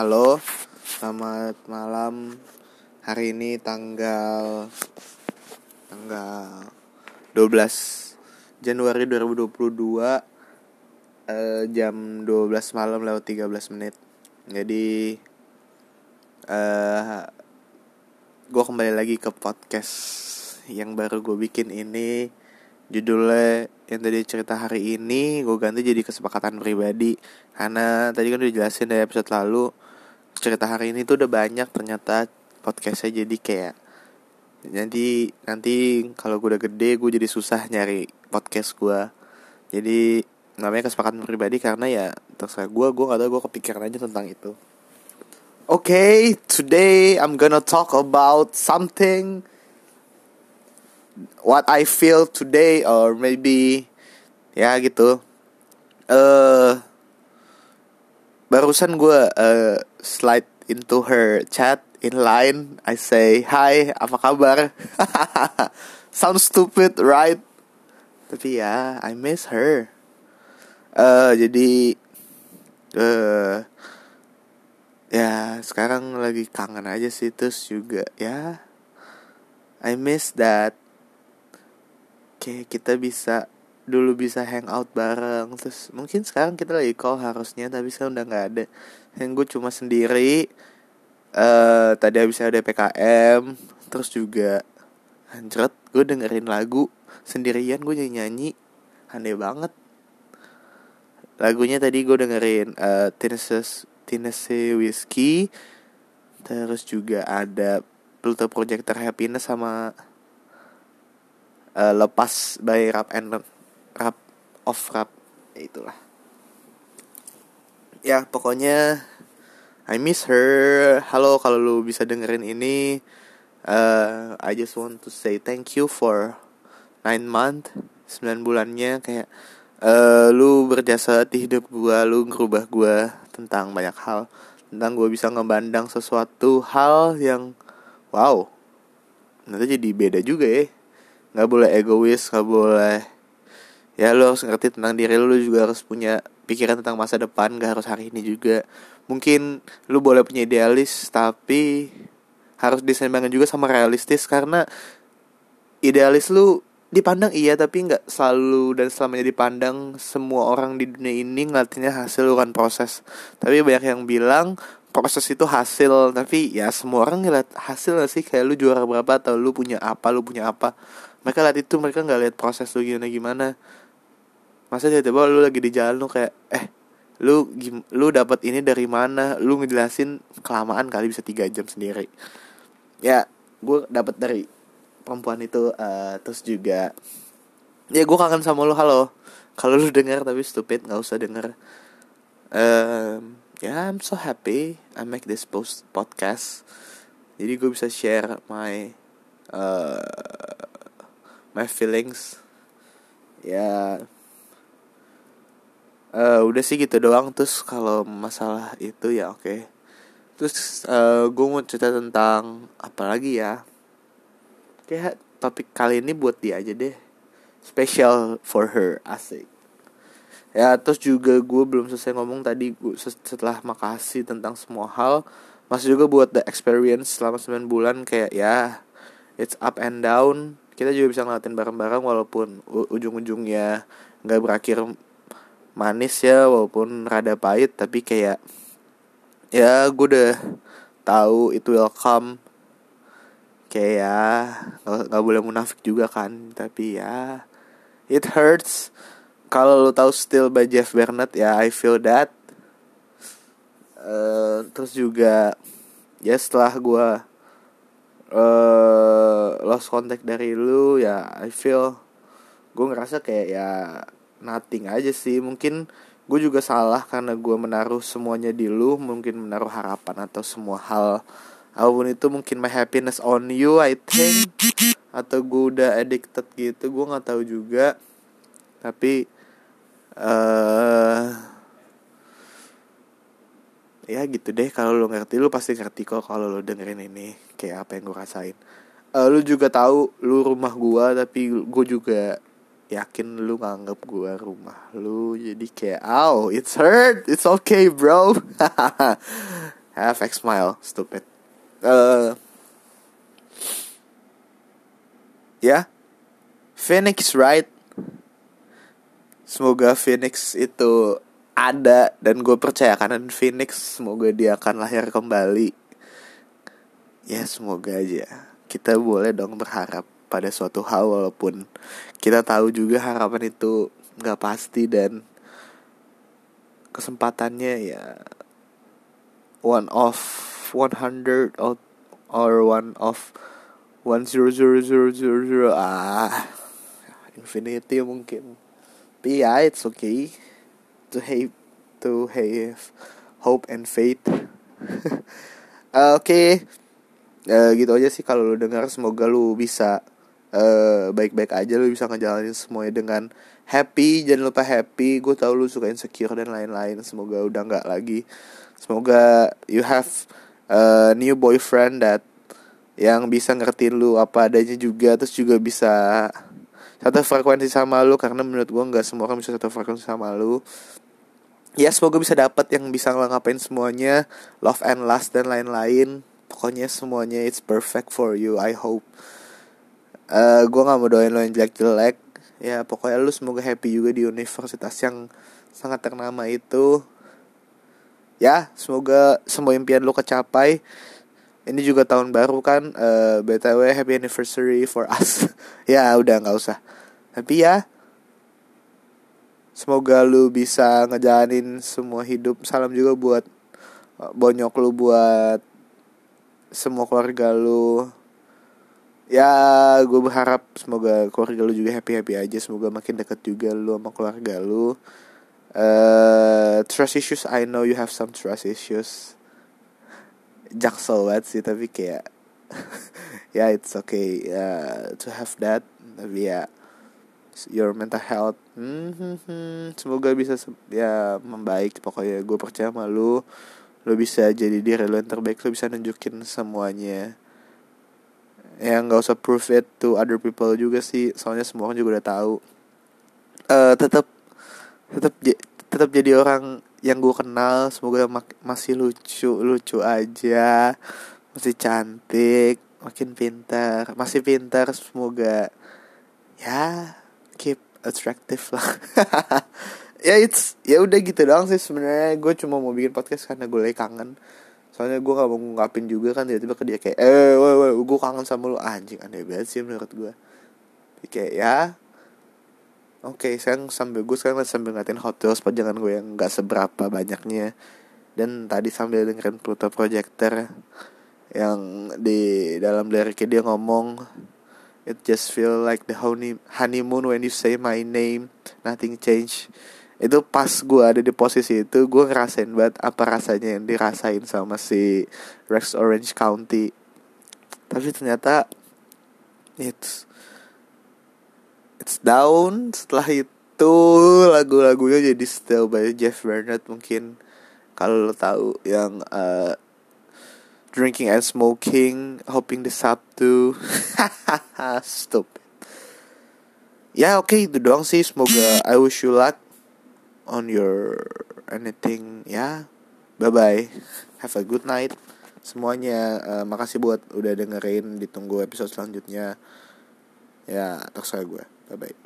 halo Selamat malam. Hari ini tanggal Tanggal 12 Januari 2022 eh, Jam 12 malam lewat 13 menit. Jadi eh, Gue kembali lagi ke podcast Yang baru gue bikin ini. Judulnya yang tadi cerita hari ini gue ganti jadi kesepakatan pribadi. Karena tadi kan udah jelasin dari episode lalu cerita hari ini tuh udah banyak ternyata podcastnya jadi kayak nanti nanti kalau gue udah gede gue jadi susah nyari podcast gue jadi namanya kesepakatan pribadi karena ya terserah gue gue gak tau gue kepikiran aja tentang itu. Oke okay, today I'm gonna talk about something what I feel today or maybe ya gitu. Eh uh, barusan gue uh, slide into her chat in line. I say hi apa kabar? Sound stupid right? Tapi ya I miss her. Uh, jadi uh, ya sekarang lagi kangen aja sih terus juga ya I miss that. Kayak kita bisa dulu bisa hangout bareng. Terus mungkin sekarang kita lagi call harusnya tapi sekarang udah nggak ada. Yang gue cuma sendiri uh, tadi habis ada PKM terus juga anjret gue dengerin lagu sendirian gue nyanyi nyanyi. Aneh banget. Lagunya tadi gue dengerin uh, Tennessee Tennessee Whiskey. Terus juga ada Pluto Projector Happiness sama uh, lepas by rap and rap off rap ya itulah. Ya pokoknya I miss her. Halo kalau lu bisa dengerin ini uh, I just want to say thank you for nine month 9 bulannya kayak uh, lu berjasa di hidup gua lu ngerubah gua tentang banyak hal tentang gua bisa ngebandang sesuatu hal yang wow nanti jadi beda juga ya. Nggak boleh egois nggak boleh ya lo harus ngerti tentang diri lo, lo juga harus punya pikiran tentang masa depan gak harus hari ini juga. Mungkin lo boleh punya idealis tapi harus diseimbangkan juga sama realistis karena idealis lu dipandang iya tapi nggak selalu dan selamanya dipandang semua orang di dunia ini ngeliatnya hasil bukan proses. Tapi banyak yang bilang proses itu hasil tapi ya semua orang ngeliat hasil gak sih? Kayak lu juara berapa atau lu punya apa lu punya apa? Mereka lihat itu mereka nggak lihat proses lu gimana gimana masa tiba-tiba lu lagi di jalan lu kayak eh lu lu dapat ini dari mana? Lu ngejelasin kelamaan kali bisa tiga jam sendiri. Ya gue dapat dari perempuan itu uh, terus juga ya gue kangen sama lu halo. Kalau lu dengar tapi stupid nggak usah denger. Um, ya yeah, I'm so happy I make this post podcast. Jadi gue bisa share my uh, my feelings. Ya uh, udah sih gitu doang. Terus kalau masalah itu ya oke. Okay. terus uh, gue mau cerita tentang apa lagi ya? Kayak topik kali ini buat dia aja deh. Special for her asik. Ya terus juga gue belum selesai ngomong tadi gue setelah makasih tentang semua hal masih juga buat the experience selama 9 bulan kayak ya it's up and down. Kita juga bisa ngeliatin bareng-bareng walaupun ujung-ujungnya nggak berakhir manis ya walaupun rada pahit tapi kayak ya gue udah tahu itu welcome. Kayak ya nggak boleh munafik juga kan tapi ya it hurts. Kalau lo tahu Still by Jeff Bernard ya I feel that. Uh, terus juga ya setelah gue uh, lost contact dari lu ya I feel gue ngerasa kayak ya nothing aja sih. Mungkin gue juga salah karena gue menaruh semuanya di lu mungkin menaruh harapan atau semua hal apa pun itu mungkin my happiness on you I think. Atau gue udah addicted gitu gue nggak tahu juga. Tapi uh, ya gitu deh. Kalau lo ngerti lo pasti ngerti kok kalau lo dengerin ini kayak apa yang gue rasain. Uh, lo juga tahu lo rumah gue tapi gue juga yakin lu nganggap gue rumah lu jadi kayak oh it's hurt it's okay bro. Have X smile stupid. Uh, ya. Yeah. Phoenix right? Semoga Phoenix itu ada dan gue percaya karena Phoenix semoga dia akan lahir kembali. Ya semoga aja. Kita boleh dong berharap pada suatu hal walaupun kita tahu juga harapan itu nggak pasti dan kesempatannya ya one of 100 or, or one of one zero zero zero zero zero. Ah infinity mungkin. Tapi ya it's okay to have to have hope and faith. Uh, oke okay. uh, gitu aja sih kalau lu dengar. Semoga lu bisa uh, baik-baik aja lu bisa ngejalanin semuanya dengan happy. Jangan lupa happy. Gue tau lu suka insecure dan lain-lain. Semoga udah nggak lagi. Semoga you have a new boyfriend that yang bisa ngertiin lu apa adanya juga. Terus juga bisa satu frekuensi sama lu karena menurut gue nggak semua orang bisa satu frekuensi sama lu. Ya semoga bisa dapat yang bisa ngapain semuanya. Love and last dan lain-lain. Pokoknya semuanya it's perfect for you I hope uh, eh, gue nggak mau doain lo yang jelek-jelek. Ya pokoknya lu semoga happy juga di universitas yang sangat ternama itu. Ya semoga semua impian lu kecapai. Ini juga tahun baru kan uh, btw happy anniversary for us. Ya udah nggak usah. Tapi ya semoga lu bisa ngejalanin semua hidup. Salam juga buat eh, bonyok lu buat semua keluarga lu ya gue berharap semoga keluarga lu juga happy happy aja semoga makin deket juga lu sama keluarga lu. Uh, trust issues I know you have some trust issues. Jaksel banget sih tapi kayak ya yeah, it's okay uh, to have that. Tapi ya your mental health hmm, hmm, semoga bisa ya membaik. Pokoknya gue percaya sama lu. Lu bisa jadi diri lu yang terbaik lu bisa nunjukin semuanya ya nggak usah prove it to other people juga sih. Soalnya semua orang juga udah tahu. Uh, tetap tetap tetap jadi orang yang gue kenal. Semoga masih lucu lucu aja. Masih cantik makin pintar. Masih pintar semoga. Ya keep attractive lah. Ya it's ya udah gitu doang sih sebenarnya. Gue cuma mau bikin podcast karena gue lagi kangen soalnya gue gak mau ngungkapin juga kan tiba-tiba ke dia kayak eh woi woi gue kangen sama lu. Anjing aneh banget sih menurut gue kayak ya oke okay, sekarang sambil gue sekarang sambil ngatin Hot Wheels pajangan gue yang gak seberapa banyaknya. Dan tadi sambil dengerin Pluto Projector yang di dalam liriknya dia ngomong it just feel like the honeymoon when you say my name nothing change itu pas gue ada di posisi itu gue ngerasain banget apa rasanya yang dirasain sama si Rex Orange County. Tapi ternyata it's it's down. Setelah itu lagu-lagunya jadi still by Jeff Bernard mungkin. Kalau lo tahu yang uh, drinking and smoking hoping the Sabtu stop ya oke okay, itu doang sih. Semoga I wish you luck on your anything ya. Bye bye have a good night semuanya. Uh, makasih buat udah dengerin. Ditunggu episode selanjutnya. Ya terserah gue. Bye bye